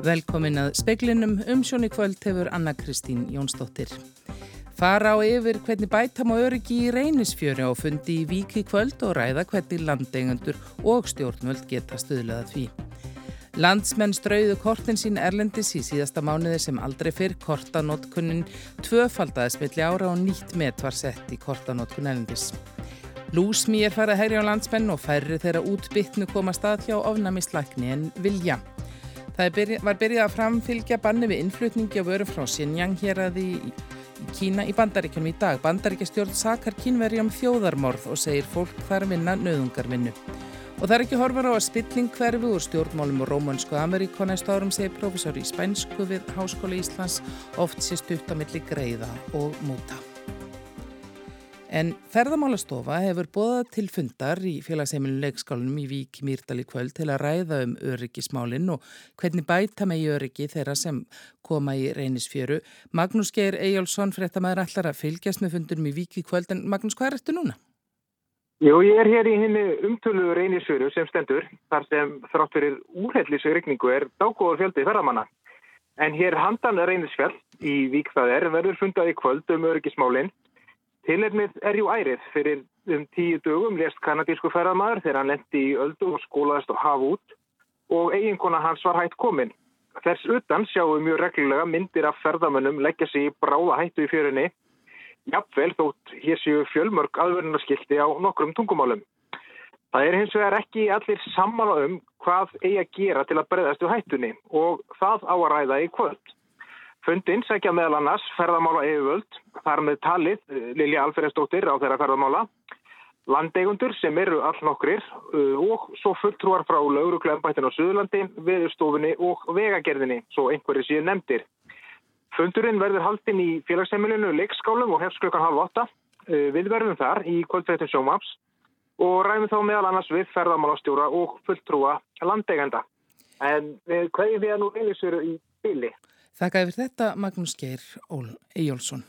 Velkomin að speklinum umsjón í kvöld hefur Anna Kristín Jónsdóttir. Fara á yfir hvernig bætam og öryggi í reynisfjöri á fundi í viki kvöld og ræða hvernig landeigandur og stjórnvöld geta stuðlaða því. Landsmenn strauðu kortin sín erlendis í síðasta mánuði sem aldrei fyrr kortanótkunnin tvöfaldaðis milli ára og nýtt met var sett í kortanótkun erlendis. Lúsmi er farið að hægja á landsmenn og færri þeirra útbyttnu koma stað hjá ofnami slagni en vilja. Það byrja, var byrjað að framfylgja banni við innflutningi á vöru frá Xinjiang hér að í Kína í bandaríkjum í dag. Bandaríkjastjórn sakar kínveri um þjóðarmorð og segir fólk þar vinna nöðungarvinnu. Og það er ekki horfar á að spilling hverfi úr stjórnmálum og rómansku Ameríko næstu árum segir profesor í spænsku við Háskóla Íslands oft sé stutt á milli greiða og múta. En ferðamálastofa hefur bóðað til fundar í félagsheimilinu leikskálunum í Vík Mýrdal í kvöld til að ræða um öryggismálinn og hvernig bæta með í öryggi þeirra sem koma í reynisfjöru. Magnús Geir Ejjálsson fréttamaður allar að fylgjast með fundunum í Vík í kvöld en Magnús, hvað er þetta núna? Jú, ég er hér í henni umtölu reynisfjöru sem stendur þar sem þrátt fyrir úrhellisu regningu er dágóður fjöldi ferðamanna. En hér handan reynisfjall í Vík það er verður fundað í kvöld um öryggismálinn Tilefnið er jú ærið fyrir um tíu dögum lest kanadísku ferðamæður þegar hann lendi í öldu og skólaðist á haf út og eiginkona hans var hægt komin. Þess utan sjáum mjög reglulega myndir af ferðamönnum leggja sig í bráða hættu í fjörunni. Jafnvel þótt hér séu fjölmörg aðverðinarskildi á nokkrum tungumálum. Það er hins vegar ekki allir sammála um hvað eigi að gera til að breyðast úr hættunni og það á að ræða í kvöld. Fundin sækja meðal annars ferðamála yfirvöld, þar með talið eh, Lilja Alferðsdóttir á þeirra ferðamála, landeigundur sem eru all nokkrir eh, og svo fulltrúar frá lauruglembættin á Suðurlandi, viðurstofinni og vegagerðinni, svo einhverju síðan nefndir. Fundurinn verður haldinn í félagsheimilinu leikskálum og hefst klukkan halv åtta. Eh, við verðum þar í kvöldfættum sjómaps og ræðum þá meðal annars við ferðamálastjóra og fulltrúa landeigenda. En hvað er við að nú reynisveru í bíli? Þakka yfir þetta Magnús Geir Ejjólfsson.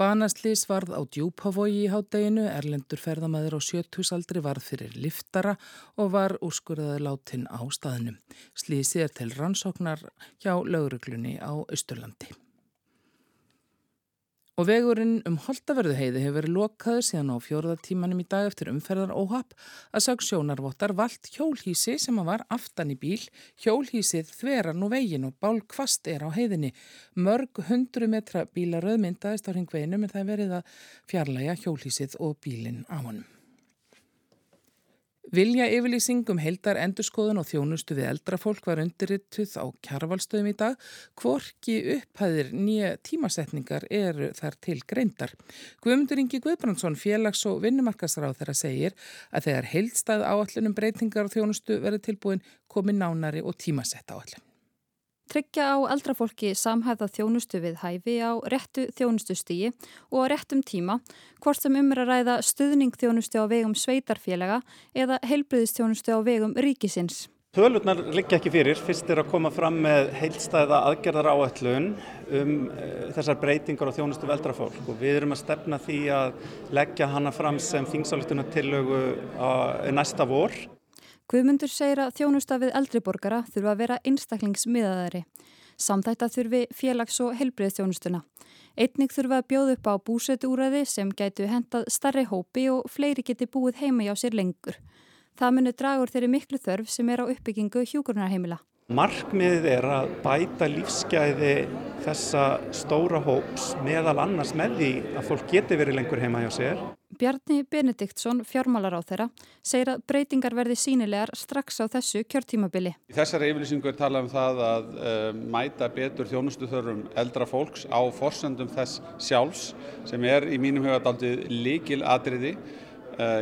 Banaslís varð á djúpavogi í hátteginu, erlendur ferðamæður á sjötusaldri varð fyrir liftara og var úrskurðaði látin á staðnum. Slísi er til rannsóknar hjá lauruglunni á Östurlandi. Og vegurinn um Holtaverðuheiði hefur verið lokaður síðan á fjórðartímanum í dag eftir umferðar óhapp að sag sjónarvottar vald hjólhísi sem var aftan í bíl. Hjólhísið þverar nú vegin og bálkvast er á heiðinni. Mörg hundru metra bílaröð myndaðist á hringveginu en það verið að fjarlæga hjólhísið og bílinn á honum. Vilja yfirlýsingum heldar endurskoðun og þjónustu við eldrafólk var undirrituð á kjarvalstöðum í dag. Kvorki upphæðir nýja tímasetningar eru þar til greindar. Guðmundur Ingi Guðbrandsson, félags- og vinnumarkasráð þeirra segir að þegar heldstað áallunum breytingar og þjónustu verður tilbúin komi nánari og tímasett áallun. Tryggja á eldrafólki samhæfða þjónustu við hæfi á réttu þjónustustígi og á réttum tíma, hvort sem umra ræða stuðning þjónustu á vegum sveitarfélaga eða heilbriðistjónustu á vegum ríkisins. Tölurnar liggja ekki fyrir, fyrst er að koma fram með heilstæða aðgerðar áætlun um uh, þessar breytingar á þjónustu við eldrafólk og við erum að stefna því að leggja hana fram sem þingsáleituna tillögu næsta vor. Guðmundur segir að þjónusta við eldriborgara þurfa að vera einstaklingsmiðaðari. Samþætta þurfi félags- og helbriðstjónustuna. Einnig þurfa að bjóða upp á búsetúræði sem gætu hendað starri hópi og fleiri geti búið heima hjá sér lengur. Það munir dragur þeirri miklu þörf sem er á uppbyggingu hjúkurnarheimila. Markmiðið er að bæta lífsgæði þessa stóra hóps meðal annars með því að fólk geti verið lengur heima hjá sér. Bjarni Benediktsson, fjármálar á þeirra, segir að breytingar verði sínilegar strax á þessu kjörtímabili. Í þessari yfirlýsingu er talað um það að uh, mæta betur þjónustu þörfum eldra fólks á forsendum þess sjálfs sem er í mínum höfadaldið líkil atriði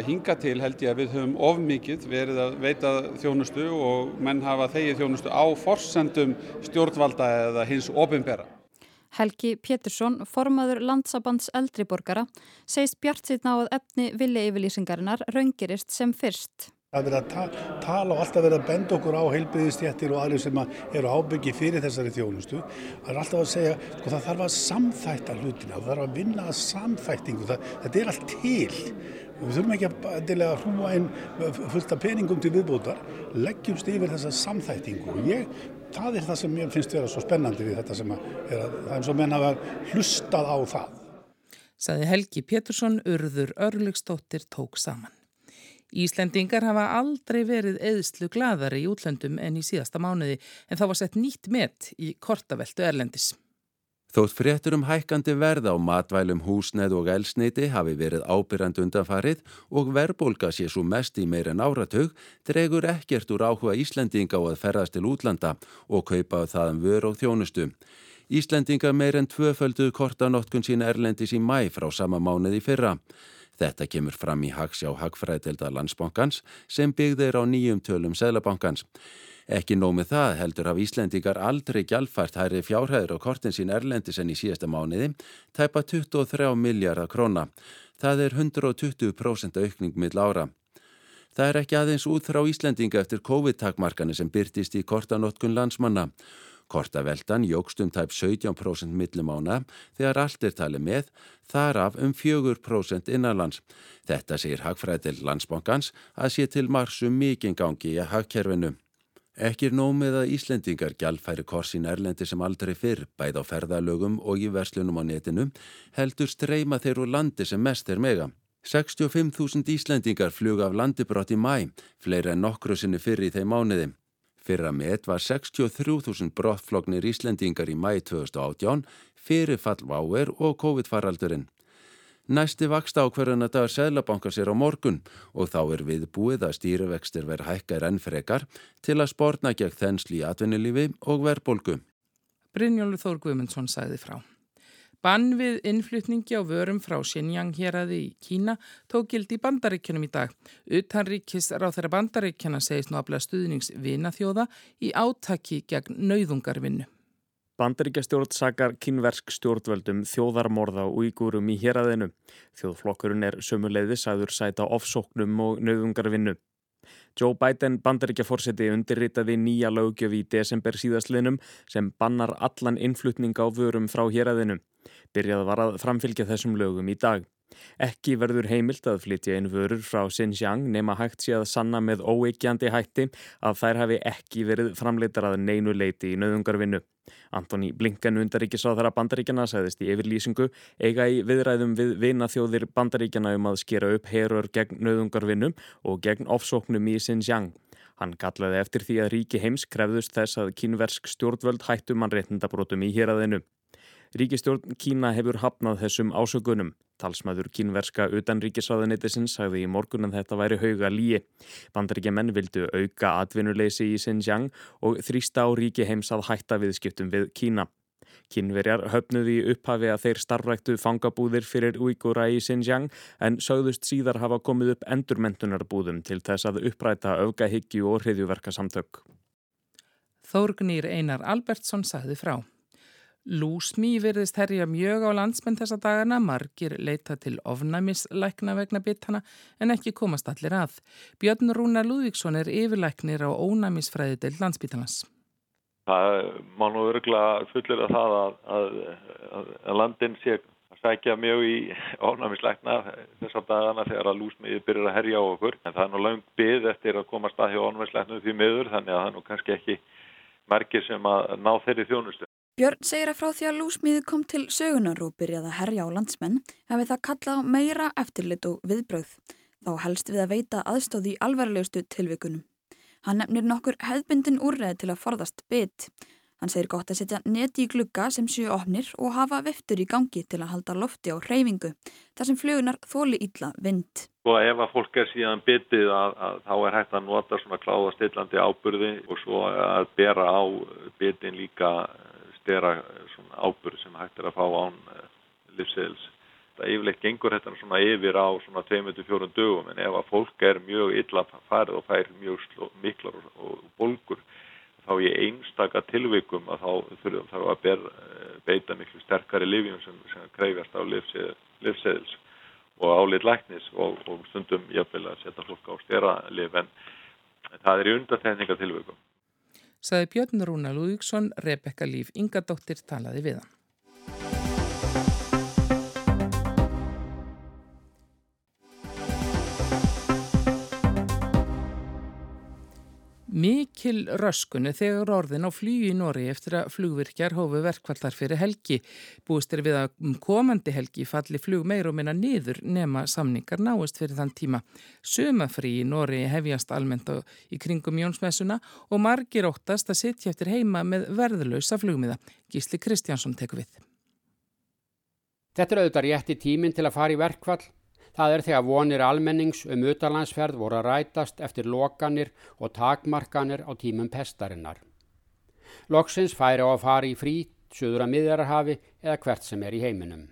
hinga til held ég að við höfum of mikið verið að veita þjónustu og menn hafa þegið þjónustu á forsendum stjórnvalda eða hins ofinbera. Helgi Pétursson, formaður landsabands eldriborgara, segist bjart sýtna á að efni vilja yfirlýsingarinnar raungirist sem fyrst. Það verður að ta tala og alltaf verður að benda okkur á heilbriðistjættir og aðrir sem eru ábyggi fyrir þessari þjónustu. Það er alltaf að segja, sko það þarf að samþætta hlutina, það þarf að vinna að samþættingu, það, þetta er allt til. Við þurfum ekki að, að hrúa einn fullt af peningum til viðbútar, leggjumst yfir þessa samþættingu og ég, það er það sem ég finnst vera svo spennandi við þetta sem að, er að það er og menn hafa hlustað á það. Saði Helgi Pétursson, urður örlugstóttir tók saman. Íslendingar hafa aldrei verið eðslu gladari í útlöndum en í síðasta mánuði en þá var sett nýtt met í kortaveltu Erlendis. Þótt fréttur um hækkandi verð á matvælum húsneið og elsneiti hafi verið ábyrjand undanfarið og verbulga sé svo mest í meir en áratug, dregur ekkert úr áhuga Íslendinga á að ferðast til útlanda og kaupa þaðan vör og þjónustu. Íslendinga meir en tvöföldu kortanótkun sín Erlendis í mæ frá sama mánuði fyrra. Þetta kemur fram í Hagsjá Hagfræðdelda landsbankans sem byggðir á nýjum tölum Sælabankans. Ekki nómið það heldur af Íslendingar aldrei gjálfært hæri fjárhæður á kortin sín Erlendis en í síðasta mánuði, tæpa 23 miljardar króna. Það er 120% aukning mill ára. Það er ekki aðeins út frá Íslendinga eftir COVID-takmarkani sem byrtist í kortanótkun landsmanna. Kortaveldan jógst um tæp 17% millimána þegar allt er talið með, þar af um 4% innanlands. Þetta segir Hagfræðil landsbankans að sé til marsum mikinn gangi í hagkerfinu. Ekki er nómið að Íslendingar gjálfæri korsin erlendi sem aldrei fyrr, bæð á ferðalögum og í verslunum á netinu, heldur streyma þeir úr landi sem mest er mega. 65.000 Íslendingar flug af landibrátt í mæ, fleira en nokkru sinni fyrir í þeim mánuði. Fyrra met var 63.000 brottflognir Íslendingar í mæi 2018 fyrir fallváer og COVID-faraldurinn. Næsti vaksta ákverðan að dagar Sæðlabankar sér á morgun og þá er við búið að stýruvextir verð hækkar enn frekar til að spórna gegn þensli í atvinnulífi og verðbólgu. Brynjólu Þór Guðmundsson sagði frá. Bann við innflutningi á vörum frá Xinjiang héræði í Kína tók gildi í bandaríkjunum í dag. Utanríkis ráð þeirra bandaríkjana segist nú aflega stuðningsvina þjóða í átaki gegn nauðungarvinnu. Bandaríkjastjórn sakar kynversk stjórnvöldum þjóðarmorða og ígúrum í héræðinu. Þjóðflokkurinn er sömuleiðis aður sæta ofsóknum og nauðungarvinnu. Joe Biden bandaríkjaforseti undirritaði nýja lögjöf í desember síðastlinum sem bannar allan innflutning á vörum frá héræðinu. Byrjað var að framfylgja þessum lögum í dag. Ekki verður heimilt að flytja inn vörur frá Xinjiang nema hægt sé að sanna með óeikjandi hætti að þær hafi ekki verið framleitar að neinu leiti í nöðungarvinnu. Antoni Blinken undaríkisáðara bandaríkjana sagðist í yfirlýsingu eiga í viðræðum við vinaþjóðir bandaríkjana um að skera upp herur gegn nöðungarvinnu og gegn ofsóknum í Xinjiang. Hann kallaði eftir því að ríki heims krefðust þess að kínversk stjórnvöld hættu mannréttindabrótum í héræðinu. Ríkistjórn Kína hefur hafnað þessum ásökunum. Talsmaður kínverska utanríkisraðanetisins sagði í morgun að þetta væri hauga líi. Bandaríkja menn vildu auka atvinnuleysi í Xinjiang og þrýsta á ríki heims að hætta viðskiptum við Kína. Kínverjar höfnuði upphafi að þeir starfræktu fangabúðir fyrir Uigura í Xinjiang en sögðust síðar hafa komið upp endurmentunarbúðum til þess að uppræta aukahyggju og hriðjuverka samtök. Þórgnýr Einar Albertsson sagði frá. Lúsmí virðist herja mjög á landsmenn þessa dagana, margir leita til ofnæmisleikna vegna bitana en ekki komast allir að. Björn Rúnar Lúðvíksson er yfirleiknir á ónæmisfræði til landsbítalans. Það má nú öruglega fullir að það að, að, að, að landin sé að sækja mjög í ónæmisleikna þessa dagana þegar að lúsmiði byrjar að herja á okkur. En það er nú langt byggð eftir að komast að hjá ónæmisleiknum því miður þannig að það er nú kannski ekki margir sem að ná þeirri þjónustu. Björn segir að frá því að lúsmíði kom til sögunar og byrjaði að herja á landsmenn hefði það kallað á meira eftirlit og viðbröð. Þá helst við að veita aðstóði í alvarlegustu tilvikunum. Hann nefnir nokkur hefðbundin úrreð til að forðast bytt. Hann segir gott að setja neti í glugga sem séu ofnir og hafa viftur í gangi til að halda lofti á hreyfingu þar sem flugunar þóli ítla vind. Og ef að fólk er síðan byttið að, að þá er hægt að nota svona kláðastillandi áburði og svo að bera á byttin líka stera ábyrg sem hægt er að fá án uh, livsseðils. Það yfirleitt gengur þetta svona yfir á svona 2-4 dögum en ef að fólk er mjög illa farið og fær mjög sló, miklar og, og bolgur þá í einstaka tilvikum að þá þurfum þá að ber, uh, beita miklu sterkari livjum sem, sem kreifjast á livsseðils og álit læknis og, og stundum jafnvel að setja fólk á styralif en það er í undatækninga tilvöku. Saði Björn Rúna Lúðíksson, Rebekka Líf Ingadóttir talaði við hann. Mikil röskunni þegar orðin á flýju í Nóri eftir að flugvirkjar hófu verkvallar fyrir helgi. Búist er við að um komandi helgi falli flug meir og minna niður nema samningar náist fyrir þann tíma. Sumafrí í Nóri hefjast almennt í kringum Jónsmessuna og margir óttast að sitja eftir heima með verðlösa flugmiða. Gísli Kristjánsson tekur við. Þetta er auðvitað rétti tíminn til að fara í verkvall Það er þegar vonir almennings um utanlandsferð voru að rætast eftir lokanir og takmarkanir á tímum pestarinnar. Loksins færi á að fara í frí, söður að miðjararhafi eða hvert sem er í heiminum.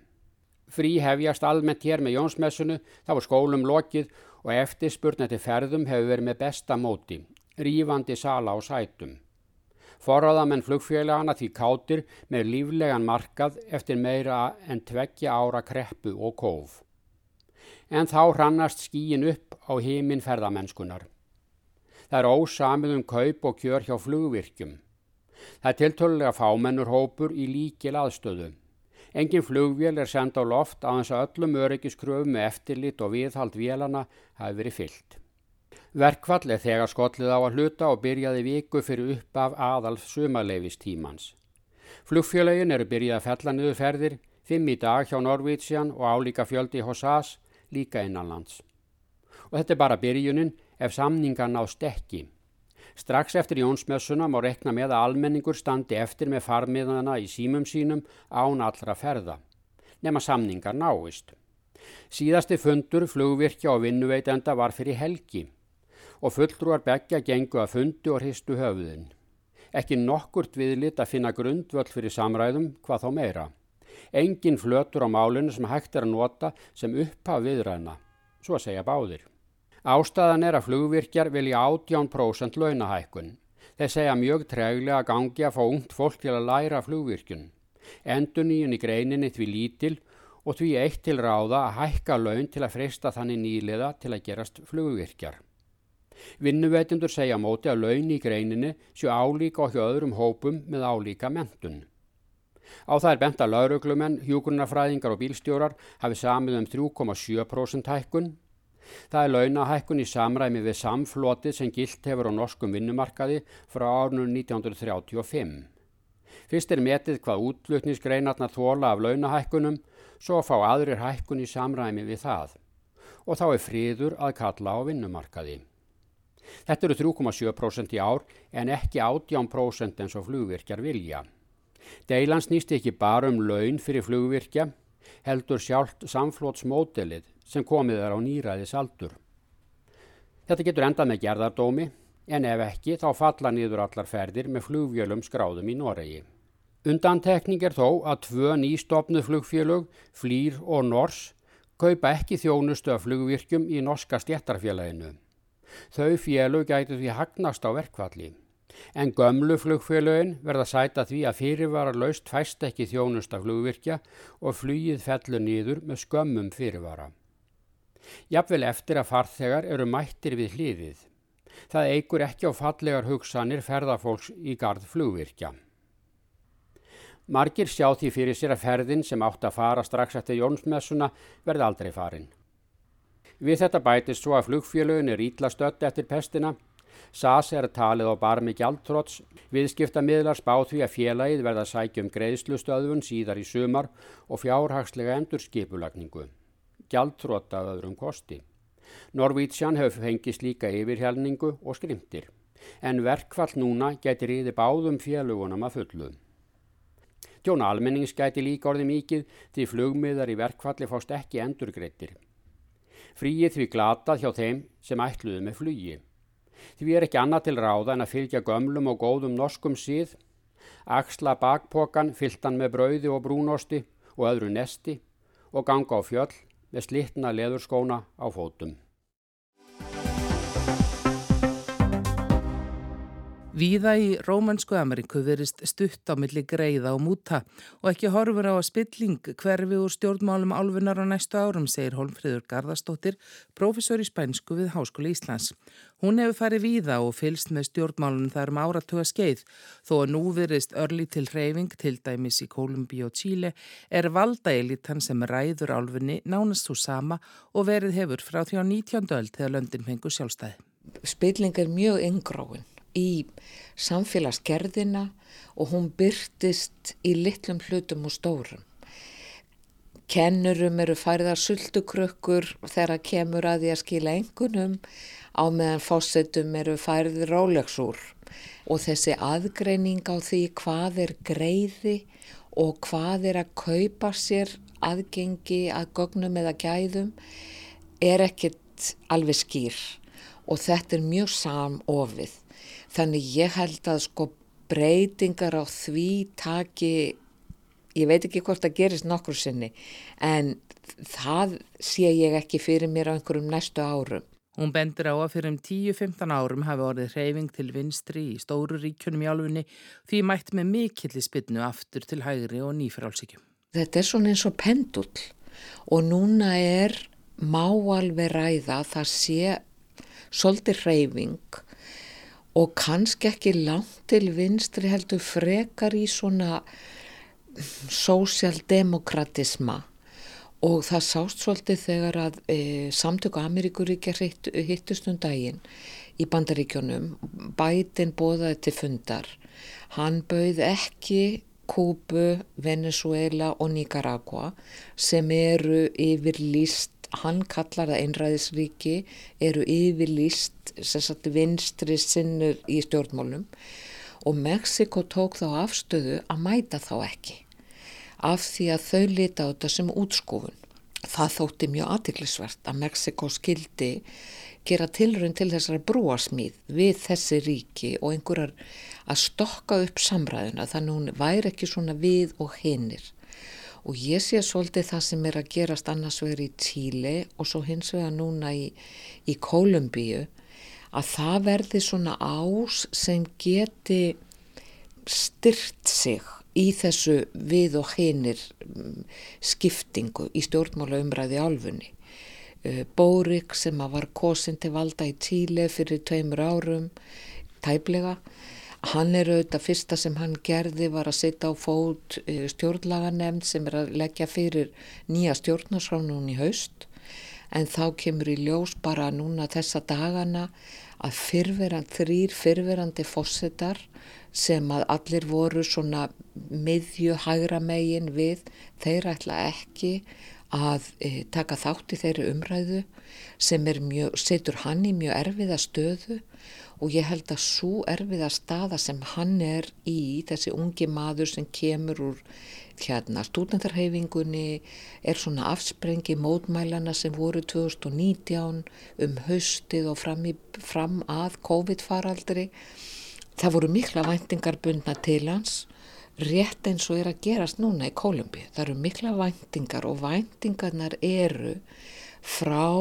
Frí hefjast almennt hér með Jónsmessunu, þá var skólum lokið og eftirspurn eftir ferðum hefur verið með besta móti, rýfandi sala á sætum. Forraðamenn flugfélagana því kátir með líflegan markað eftir meira en tveggja ára kreppu og kóf en þá hrannast skíin upp á heiminn ferðamennskunar. Það er ósamið um kaup og kjör hjá flugvirkjum. Það er tiltölulega fámennur hópur í líkil aðstöðu. Engin flugvél er send á loft að hans öllum öryggiskröfum með eftirlit og viðhald vélana hafi verið fyllt. Verkvall er þegar skollið á að hluta og byrjaði viku fyrir upp af aðal sumarleifistímans. Flugfjölaugin eru byrjað að fella niður ferðir, fimm í dag hjá Norvítsjan og álíka fjöldi hos SAS líka innanlands. Og þetta er bara byrjunin ef samningar nást ekki. Strax eftir Jónsmessuna má rekna með að almenningur standi eftir með farmiðana í símum sínum án allra ferða, nema samningar náist. Síðasti fundur flugvirkja og vinnuveitenda var fyrir helgi og fulltrúar begja gengu að fundi og hristu höfuðin. Ekki nokkurt viðlit að finna grundvöld fyrir samræðum hvað þá meira. Engin flötur á málinu sem hægt er að nota sem upphaf viðræðna, svo segja báðir. Ástæðan er að flugvirkjar vilja 18% launahækkun. Þeir segja mjög treglega að gangi að fá ungt fólk til að læra flugvirkjun. Enduníun í greininni því lítil og því eitt til ráða að hækka laun til að freysta þannig nýliða til að gerast flugvirkjar. Vinnuveitundur segja móti að laun í greininni séu álíka okkur öðrum hópum með álíka mentun. Á það er bent að lauruglumenn, hjúgrunarfræðingar og bílstjórar hafi samið um 3,7% hækkun. Það er launahækkun í samræmi við samflotið sem gilt hefur á norskum vinnumarkaði frá árunum 1935. Fyrst er metið hvað útlutnisgreinarnar þóla af launahækkunum, svo fá aðrir hækkun í samræmi við það. Og þá er fríður að kalla á vinnumarkaði. Þetta eru 3,7% í ár en ekki 18% eins og flugvirkjar vilja. Deilan snýst ekki bara um laun fyrir flugvirkja, heldur sjálft samflótsmódelið sem komið er á nýræðis aldur. Þetta getur endað með gerðardómi, en ef ekki þá falla niður allar ferðir með flugvjölum skráðum í Noregi. Undantekning er þó að tvö nýstofnuð flugfjölug, Flýr og Nors, kaupa ekki þjónustu af flugvirkjum í norska stjættarfélaginu. Þau fjölu gætu því hagnast á verkvalli en gömlu flugfélögin verða sæta því að fyrirvara laust fæst ekki þjónust af flugvirkja og flugið fellur nýður með skömmum fyrirvara. Jafnvel eftir að farþegar eru mættir við hlýðið. Það eigur ekki á fallegar hugsanir ferðarfólks í gard flugvirkja. Margir sjá því fyrir sér að ferðin sem átt að fara strax eftir Jónsmessuna verði aldrei farin. Við þetta bætist svo að flugfélögin er ítla stött eftir pestina SAS er talið á barmi gjaldtróts, viðskiptamiðlar spá því að félagið verða sækjum greiðslustöðun síðar í sumar og fjárhagslega endur skipulagningu. Gjaldtrót af öðrum kosti. Norvítsjan hefur fengist líka yfirhelningu og skrimtir, en verkvall núna getur íði báðum félagunum að fullu. Tjón almennings gæti líka orði mikið því flugmiðar í verkvalli fást ekki endurgreittir. Fríið því glatað hjá þeim sem ætluðu með flugi. Því er ekki annað til ráða en að fylgja gömlum og góðum norskum síð, axla bakpokan fylltan með brauði og brúnosti og öðru nesti og ganga á fjöll með slittna leðurskóna á fótum. Víða í Rómansku Ameríku verist stutt á milli greiða og múta og ekki horfur á að spilling hverfi úr stjórnmálum álfunar á næstu árum, segir Holmfríður Garðarstóttir, profesor í spænsku við Háskóli Íslands. Hún hefur farið víða og fylst með stjórnmálunum þar um áratuga skeið, þó að nú verist örli til reyfing, til dæmis í Kólumbi og Tíle, er valdaelitan sem ræður álfunni nánast svo sama og verið hefur frá því á 19. öll þegar löndin fengur sjálfstæði. Spilling er mjög yngráin í samfélagsgerðina og hún byrtist í litlum hlutum og stórum. Kennurum eru færiðar sultukrökkur þegar kemur að því að skila engunum á meðan fósettum eru færiðir rálegsúr og þessi aðgreining á því hvað er greiði og hvað er að kaupa sér aðgengi að gögnum eða gæðum er ekkert alveg skýr og þetta er mjög samofið. Þannig ég held að sko breytingar á því taki, ég veit ekki hvort það gerist nokkur sinni, en það sé ég ekki fyrir mér á einhverjum næstu árum. Hún bendur á að fyrir um 10-15 árum hafi orðið hreyfing til vinstri í stóru ríkjunum í álfunni því mætt með mikilli spinnu aftur til hægri og nýfrálsíkjum. Þetta er svona eins og pendull og núna er má alveg ræða að það sé svolítið hreyfing og kannski ekki langt til vinstri heldur frekar í svona sósjaldemokratisma og það sást svolítið þegar að e, samtöku Ameríkuríkja hittust um daginn í bandaríkjónum, bætin bóðaði til fundar, hann bauð ekki Kúbu, Venezuela og Nicaragua sem eru yfir líst hann kallar það einræðisríki eru yfirlýst vinstri sinnur í stjórnmálum og Mexiko tók þá afstöðu að mæta þá ekki af því að þau lita á þetta sem útskúfun. Það þótti mjög aðtiklisvert að Mexiko skildi gera tilrönd til þessari brúasmíð við þessi ríki og einhverjar að stokka upp samræðuna þannig hún væri ekki svona við og hinnir og ég sé svolítið það sem er að gerast annars vegar í Tíli og svo hins vegar núna í, í Kólumbíu að það verði svona ás sem geti styrt sig í þessu við og hinnir mm, skiptingu í stjórnmála umræði álfunni. Uh, Bórik sem var kosin til valda í Tíli fyrir tveimur árum, tæplega, Hann er auðvitað fyrsta sem hann gerði var að setja á fót eh, stjórnlaganemnd sem er að leggja fyrir nýja stjórnarsránun í haust. En þá kemur í ljós bara núna þessa dagana að fyrverand, þrýr fyrverandi fósettar sem að allir voru svona miðju hægra megin við, þeir ætla ekki að e, taka þátt í þeirri umræðu sem mjög, setur hann í mjög erfiða stöðu og ég held að svo erfiða staða sem hann er í, þessi ungi maður sem kemur úr hérna stúdentarhefingunni, er svona afsprengi mótmælana sem voru 2019 um haustið og fram, í, fram að COVID-faraldri. Það voru mikla væntingar bundna til hans, rétt eins og er að gerast núna í Kólumbi. Það eru mikla væntingar og væntingarnar eru frá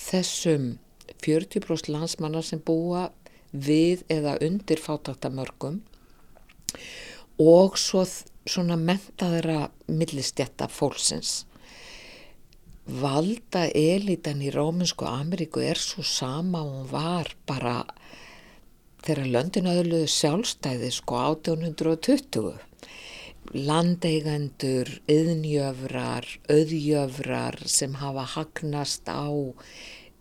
þessum 40% landsmannar sem búa við eða undir fátaktamörgum og svo svona mentaðra millistjætta fólksins. Valda elitan í Róminsku Ameríku er svo sama og hún var bara þegar löndin aðluðu sjálfstæði sko 1820. Landeigendur, yðnjöfrar, auðjöfrar sem hafa hagnast á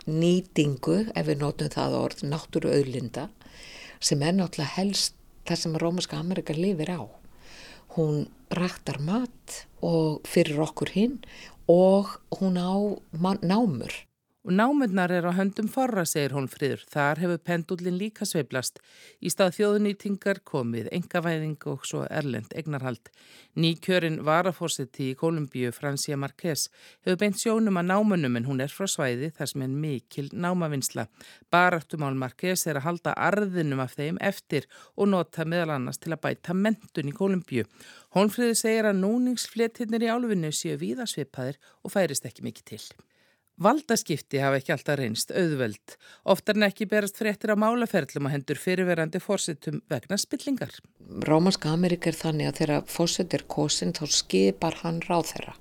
nýtingu, ef við nótum það orð, náttúru auðlinda sem er náttúrulega helst það sem Rómaska Amerika lifir á. Hún rættar mat og fyrir okkur hinn og hún á námur Og námundnar er á höndum forra, segir hún friður. Þar hefur pendullin líka sveiblast. Í stað þjóðunýtingar komið engavæðing og svo erlend egnarhald. Nýkjörin varafórseti í Kolumbíu, Francia Marquez, hefur beint sjónum að námunum en hún er frá svæði þar sem er mikil námavinsla. Baráttumál Marquez er að halda arðinum af þeim eftir og nota meðal annars til að bæta mentun í Kolumbíu. Hónfriður segir að núningsfléttinnir í álfunni séu víðasvipaðir og færist ekki mikið til. Valdaskipti hafa ekki alltaf reynst auðveld. Oftar en ekki berast fréttir á málaferðlum að hendur fyrirverandi fórsetum vegna spillingar. Rámaska Amerika er þannig að þegar fórset er kosin þá skipar hann ráð þeirra.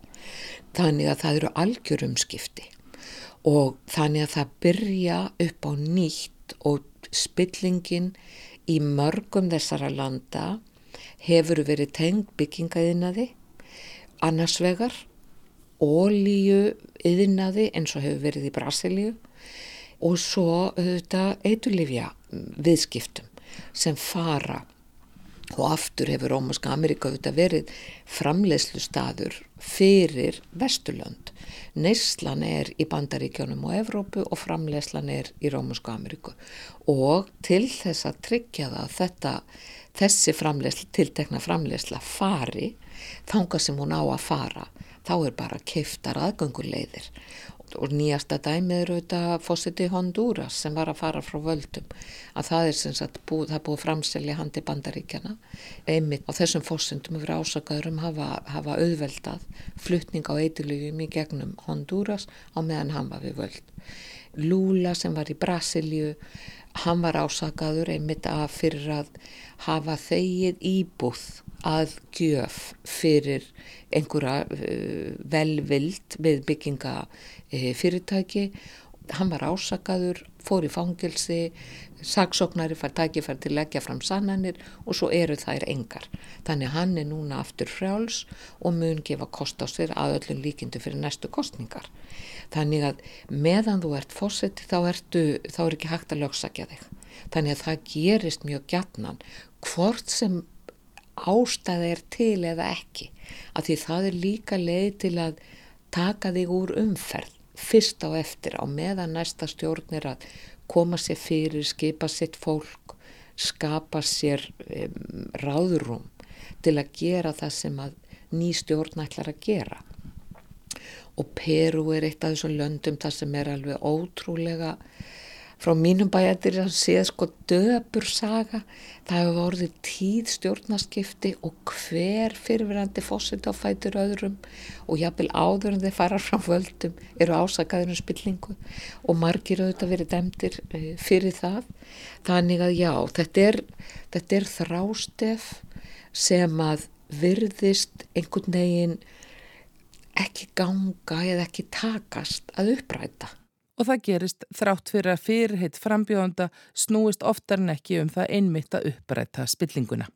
Þannig að það eru algjörum skipti og þannig að það byrja upp á nýtt og spillingin í mörgum þessara landa hefur verið tengd byggingaðinaði annars vegar ólíu yðinaði eins og hefur verið í Brasilíu og svo auðvitað eitulifja viðskiptum sem fara og aftur hefur Rómaska Ameríka auðvitað verið framleiðslu staður fyrir Vesturlönd. Neyslan er í Bandaríkjónum og Evrópu og framleiðslan er í Rómaska Ameríku og til þess að tryggja það að þetta, þessi framleiðsla, tiltekna framleiðsla fari þanga sem hún á að fara þá er bara keiftar aðgönguleiðir. Og nýjasta dæmið eru þetta fósiti Honduras sem var að fara frá völdum. Að það er sem sagt búið, það búið framselja handi bandaríkjana einmitt á þessum fósindum yfir ásakaðurum hafa, hafa auðveldað flutning á eitilugum í gegnum Honduras á meðan hann var við völd Lula sem var í Brasilju hann var ásakaður einmitt að fyrir að hafa þegið íbúð að gjöf fyrir einhverja uh, velvild við bygginga uh, fyrirtæki. Hann var ásakaður, fór í fangilsi, saksóknari fær tækifær til að leggja fram sannanir og svo eru þær engar. Þannig hann er núna aftur frjáls og mun gefa kost á sér að öllum líkindu fyrir næstu kostningar. Þannig að meðan þú ert fósetti þá, þá er ekki hægt að lögsakja þig. Þannig að það gerist mjög gætnan hvort sem ástæða er til eða ekki af því það er líka leið til að taka þig úr umferð fyrst á eftir á meðan næsta stjórn er að koma sér fyrir, skipa sitt fólk skapa sér um, ráðurum til að gera það sem að ný stjórn ætlar að gera. Og Peru er eitt af þessum löndum það sem er alveg ótrúlega frá mínum bæjardir að séð sko döpur saga. Það hefur vorið tíð stjórnaskipti og hver fyrirverandi fósitt á fætur öðrum og jápil áður en þeir fara frá völdum eru ásakaður um spillingu og margir auðvitað verið demdir eh, fyrir það. Þannig að já, þetta er, þetta er þrástef sem að virðist einhvern veginn ekki ganga eða ekki takast að uppræta og það gerist þrátt fyrir að fyrirheit frambjóðanda snúist oftar en ekki um það einmitt að uppræta spillinguna.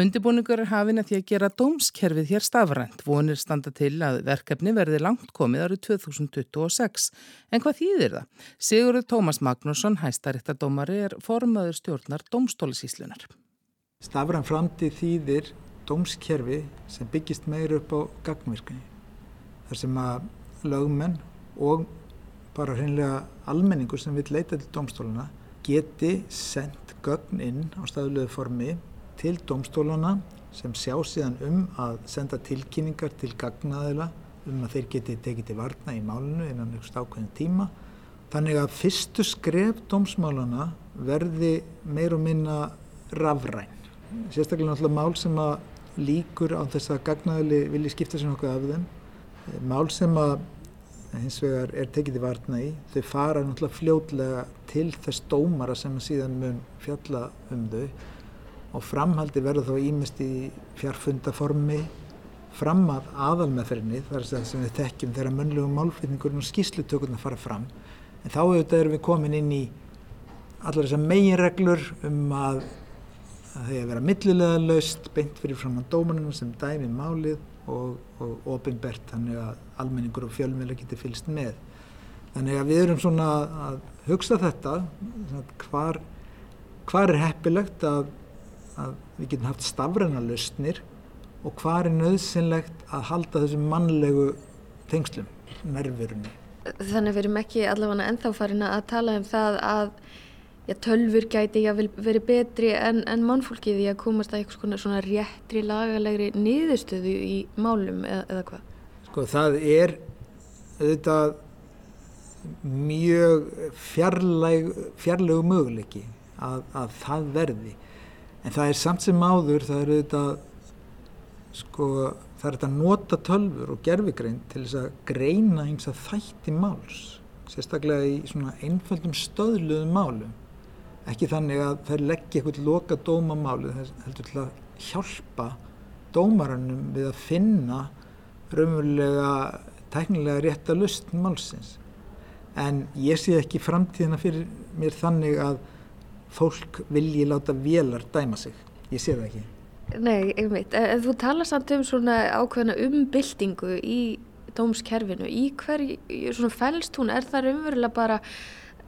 Undibúningur er hafin að því að gera dómskerfið hér stafrænt. Vonir standa til að verkefni verði langt komið árið 2026. En hvað þýðir það? Sigurður Tómas Magnússon, hæstarittadómari, er formaður stjórnar dómstólisíslunar. Stafræn framtíð þýðir dómskerfi sem byggist meir upp á gagnvirkni þar sem að lögmenn og bara hreinlega almenningur sem vil leita til dómstóluna geti sendt gögn inn á staðlöðu formi til dómstóluna sem sjá síðan um að senda tilkynningar til gagnaðila um að þeir geti tekið til varna í málinu innan einhverst ákveðin tíma. Þannig að fyrstu skref dómsmáluna verði meir og minna rafræn. Sérstaklega náttúrulega mál sem að líkur á þess að gagnaðili vilji skipta sér nokkuð af þeim. Eh, mál sem að hins vegar er tekið í varna í, þau fara náttúrulega fljótlega til þess dómara sem síðan mun fjalla um þau og framhaldi verður þá ímest í fjarfundaformi fram að aðalmeðferðinni, þar sem við þekkjum þegar munlegum málflýtningurinn og skýslutökurna fara fram. En þá auðvitað erum við komin inn í allar þessar meginreglur um að það verið að millilega laust beint fyrir fram á dómanunum sem dæmi málið og, og ofinbert þannig að almenningur og fjölmjöla getur fylst með. Þannig að við erum svona að hugsa þetta, hvar, hvar er heppilegt að, að við getum haft stafræna lausnir og hvar er nöðsynlegt að halda þessum mannlegu tengslum, nervurunni. Þannig verum ekki allavega ennþá farin að tala um það að já, tölfur gæti já, verið betri en, en mannfólkið í að komast að eitthvað svona réttri lagalegri niðurstöðu í málum eða, eða hvað? Sko það er auðvitað mjög fjarlæg, fjarlægu möguleiki að, að það verði en það er samt sem áður það er auðvitað sko það er þetta nota tölfur og gerfigrein til þess að greina eins að þætti máls sérstaklega í svona einföldum stöðluðum málum ekki þannig að þær leggja eitthvað loka dómamáli heldur til að hjálpa dómarannum við að finna raunverulega tæknilega rétt að lustn málsins. En ég sé ekki framtíðina fyrir mér þannig að fólk vilji láta velar dæma sig. Ég sé það ekki. Nei, einmitt, en þú tala samt um svona ákveðna umbyltingu í dómskerfinu, í hverju svona fælst hún, er það umverulega bara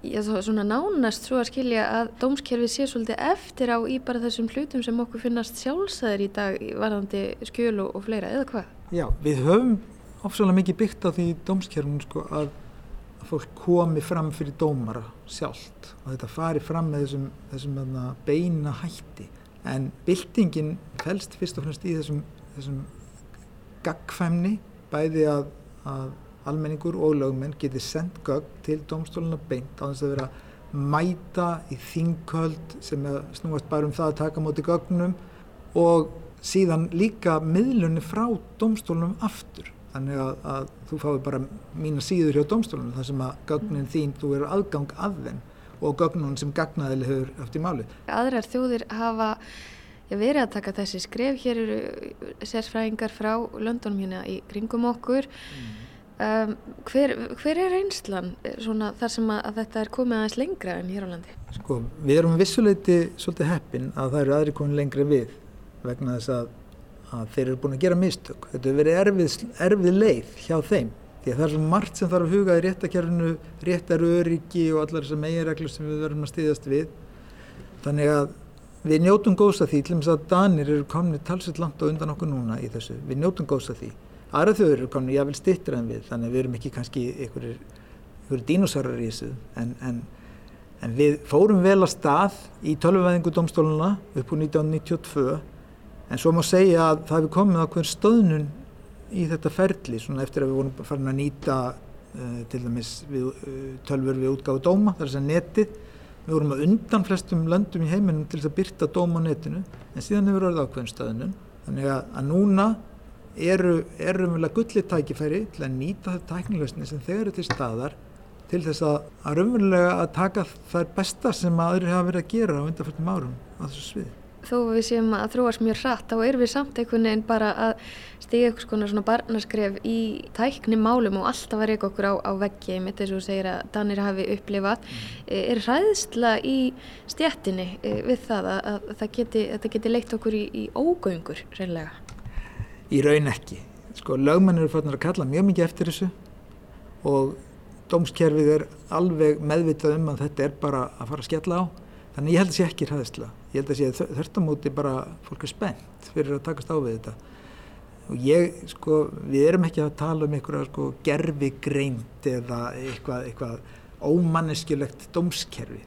Já, svona nánast svo að skilja að dómskerfið sé svolítið eftir á í bara þessum hlutum sem okkur finnast sjálfsæðir í dag varðandi skjöl og, fleira, eða hvað? Já, við höfum ofsalega mikið byggt á því dómskerfinu sko að, að fólk komi fram fyrir dómara sjálft og þetta fari fram með þessum, þessum beina hætti en byltingin fælst fyrst og fremst í þessum, þessum gagfæmni bæði að, að almenningur og lögmenn geti sendt gögn til domstóluna beint á þess að vera mæta í þingköld sem snúast bara um það að taka móti gögnum og síðan líka miðlunni frá domstólunum aftur þannig að, að þú fái bara mína síður hjá domstólunum þar sem að gögnin þín, þú eru aðgang af þeim og gögnun sem gagnaðili hefur eftir máli. Aðrar þjóðir hafa verið að taka þessi skref, hér eru sérsfræðingar frá löndunum hérna í kringum okkur mm. Um, hver, hver er einslan svona, þar sem að, þetta er komið aðeins lengra en hér á landi? Sko, við erum vissuleiti svolítið heppin að það eru aðri komin lengra við vegna þess að, að þeir eru búin að gera mistök. Þetta hefur verið erfið, erfið leið hjá þeim því að það er svo margt sem þarf að huga í réttakjörnu, réttar öryggi og allar þessar meginreglur sem við verðum að stýðast við. Þannig að við njótum góðs að því, til og með að Danir eru komnið talsett langt á undan okkur núna í þessu. Við njótum góðs að því aðra þjóður eru komin jáfnvel stittur en við þannig að við erum ekki kannski einhverjir dínósaurar í þessu. En, en, en við fórum vel að stað í tölvvæðingu domstóluna upp úr 1992 en svo má segja að það hefur komið á hvern stöðnun í þetta ferli svona eftir að við vorum farin að nýta uh, til dæmis við, uh, tölfur við útgáðu dóma þar sem netið. Við vorum að undan flestum löndum í heiminum til þess að byrta dóma á netinu en síðan hefur orðið á hvern stöðnun. Þannig að, að núna eru raunverulega gullið tækifæri til að nýta það tæknilegsni sem þeir eru til staðar til þess að, að raunverulega að taka þær besta sem aðri hafa verið að gera á undanfjöldum árum á þessu sviði. Þó við séum að þróast mjög hratt, þá erum við samt einhvern veginn bara að stiga eitthvað svona, svona barnaskref í tækni málum og alltaf að reyka okkur á, á veggi, mitt eins og segir að Danir hafi upplifað. Mm. Er hræðsla í stjættinni e, við það að, að það geti, geti leitt okkur í, í ógöngur reynlega? Í raun ekki. Sko, lögmenn eru fannir að kalla mjög mikið eftir þessu og dómskerfið er alveg meðvitað um að þetta er bara að fara að skella á. Þannig ég held að sé ekki hraðisla. Ég held að sé þörtamóti bara fólk er spennt fyrir að takast á við þetta. Og ég, sko, við erum ekki að tala um einhverja sko, gerfi greint eða eitthvað, eitthvað ómanneskjulegt dómskerfi.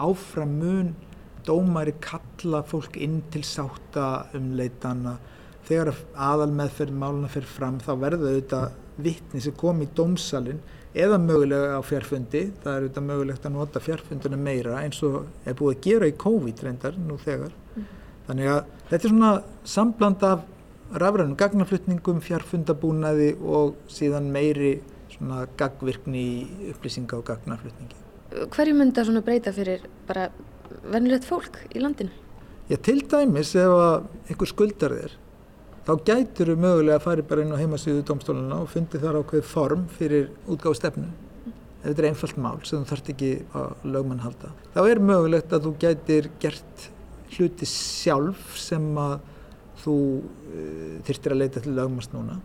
Áfram mun dómari kalla fólk inn til sátta um leitana þegar aðal meðferð máluna fyrir fram þá verður auðvitað vittni sem kom í dómsalinn eða mögulega á fjárfundi það er auðvitað mögulegt að nota fjárfunduna meira eins og er búið að gera í COVID reyndar nú þegar mm. þannig að þetta er svona sambland af rafrænum gagnaflutningum fjárfundabúnaði og síðan meiri svona gagvirkni í upplýsinga og gagnaflutningi Hverju mynda svona breyta fyrir bara vennilegt fólk í landinu? Já til dæmis ef einhver skuldar þér þá gætur við mögulega að fara bara inn á heimasýðu domstóluna og fundi þar ákveð form fyrir útgáðu stefnu ef þetta er einfalt mál sem þú þarft ekki að lögmann halda. Þá er mögulegt að þú gætir gert hluti sjálf sem að þú uh, þyrtir að leita til lögmanns núna.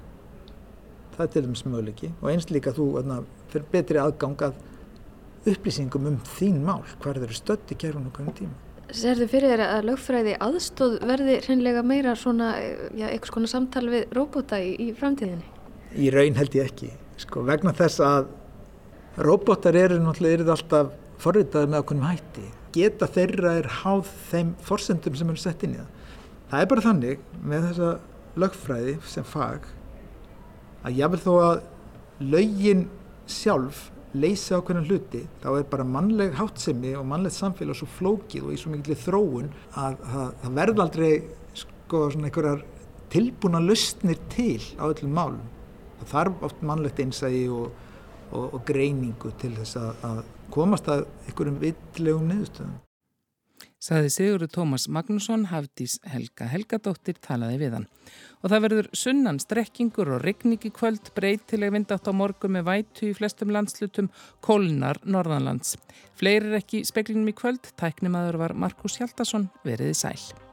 Það er til dæmis möguleiki og eins líka þú fyrir betri aðgang að upplýsingum um þín mál, hvað eru stötti kærun og hvernig tíma. Serðu fyrir þér að lögfræði aðstóð verði hreinlega meira svona, já, eitthvað svona samtal við róbóta í, í framtíðinni? Í raun held ég ekki, sko, vegna þess að róbótar eru náttúrulega eru alltaf forritaði með okkur um hætti. Geta þeirra er háð þeim forsendum sem eru sett inn í það. Það er bara þannig með þessa lögfræði sem fag að jáfnveg þó að lögin sjálf leysa ákveðna hluti þá er bara mannleg hátsemi og mannlegt samfélag svo flókið og í svo mikilvæg þróun að það verð aldrei sko svona einhverjar tilbúna lausnir til á öllum málum. Það þarf oft mannlegt einsægi og, og, og greiningu til þess að, að komast að einhverjum villegum niðurstöðum. Saði Sigurður Tómas Magnússon, Hafdís Helga Helgadóttir talaði við hann. Og það verður sunnan strekkingur og regning í kvöld, breytileg vindátt á morgun með vætu í flestum landslutum, kólnar norðanlands. Fleiri er ekki speklinum í kvöld, tæknimaður var Markus Hjaldarsson, veriði sæl.